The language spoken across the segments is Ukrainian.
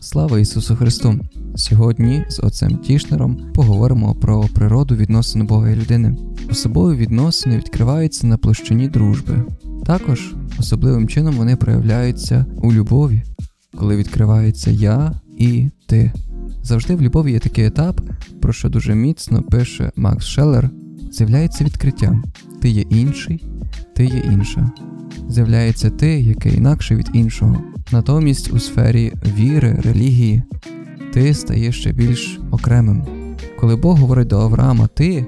Слава Ісусу Христу! Сьогодні з отцем Тішнером поговоримо про природу відносин Бога і людини. Особові відносини відкриваються на площині дружби. Також особливим чином вони проявляються у любові, коли відкривається я і ти. Завжди в любові є такий етап, про що дуже міцно пише Макс Шеллер, з'являється відкриття. Ти є інший, ти є інша. З'являється ти, яке інакше від іншого. Натомість у сфері віри, релігії ти стаєш ще більш окремим. Коли Бог говорить до Авраама ти,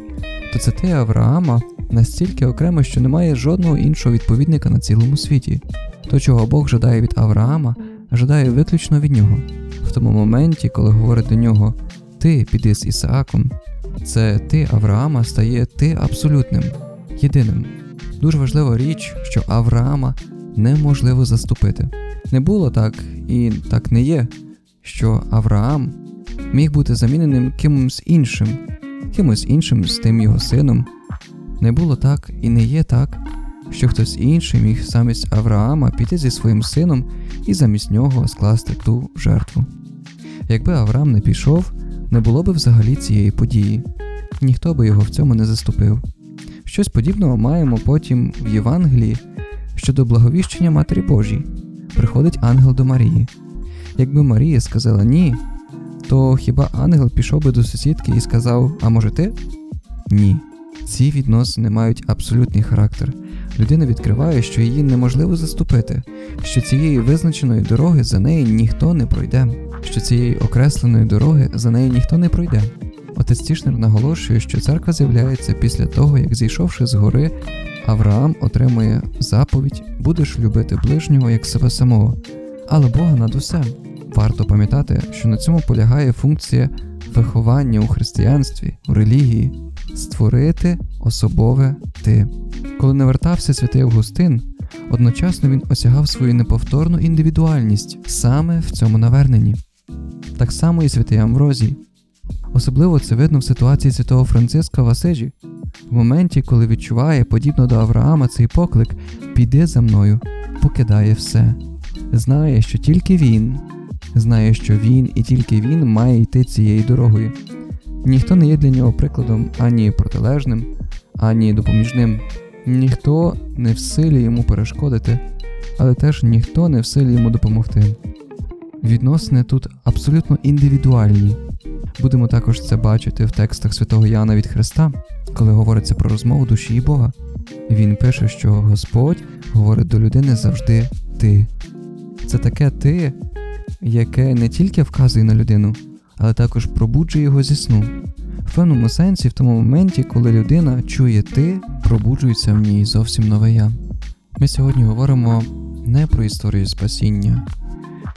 то це ти Авраама настільки окремо, що немає жодного іншого відповідника на цілому світі. То, чого Бог жадає від Авраама, жадає виключно від нього. Тому моменті, коли говорить до нього Ти піди з Ісааком, це ти Авраама стає ти абсолютним, єдиним. Дуже важлива річ, що Авраама неможливо заступити. Не було так і так не є, що Авраам міг бути заміненим кимось іншим, кимось іншим з тим його сином. Не було так і не є так, що хтось інший міг замість Авраама піти зі своїм сином і замість нього скласти ту жертву. Якби Авраам не пішов, не було би взагалі цієї події, ніхто би його в цьому не заступив. Щось подібного маємо потім в Євангелії щодо благовіщення Матері Божій. Приходить ангел до Марії. Якби Марія сказала ні, то хіба ангел пішов би до сусідки і сказав: А може ти? Ні. Ці відносини мають абсолютний характер. Людина відкриває, що її неможливо заступити, що цієї визначеної дороги за неї ніхто не пройде, що цієї окресленої дороги за неї ніхто не пройде. Отець Тішнер наголошує, що церква з'являється після того, як зійшовши з гори, Авраам отримує заповідь Будеш любити ближнього як себе самого, але Бога над усе. Варто пам'ятати, що на цьому полягає функція виховання у християнстві, у релігії, створити особове ти. Коли не вертався святий Августин, одночасно він осягав свою неповторну індивідуальність саме в цьому наверненні. Так само і святий Амврозій. Особливо це видно в ситуації святого Франциска в Асижі, в моменті, коли відчуває, подібно до Авраама, цей поклик Піди за мною, покидає все. Знає, що тільки він, знає, що він і тільки він має йти цією дорогою. Ніхто не є для нього прикладом ані протилежним, ані допоміжним. Ніхто не в силі йому перешкодити, але теж ніхто не в силі йому допомогти. Відносини тут абсолютно індивідуальні. Будемо також це бачити в текстах святого Яна від Христа, коли говориться про розмову душі і Бога. Він пише, що Господь говорить до людини завжди ти. Це таке ти, яке не тільки вказує на людину, але також пробуджує його зі сну. В певному сенсі, в тому моменті, коли людина чує ти, пробуджується в ній зовсім нове я. Ми сьогодні говоримо не про історію спасіння,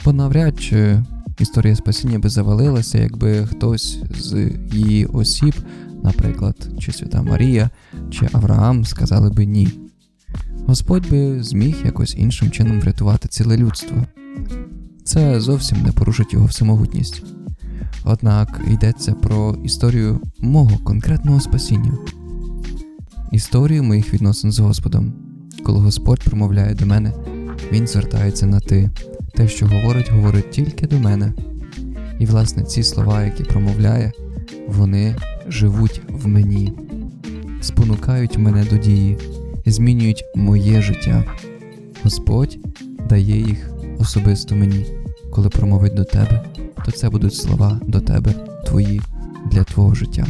бо навряд чи історія спасіння би завалилася, якби хтось з її осіб, наприклад, чи Свята Марія, чи Авраам, сказали би ні. Господь би зміг якось іншим чином врятувати ціле людство. Це зовсім не порушить його всемогутність. Однак йдеться про історію мого конкретного спасіння, історію моїх відносин з Господом. Коли Господь промовляє до мене, Він звертається на ти. Те, що говорить, говорить тільки до мене. І, власне, ці слова, які промовляє, вони живуть в мені, спонукають мене до дії, змінюють моє життя. Господь дає їх особисто мені. Коли промовить до тебе, то це будуть слова до тебе, твої для твого життя.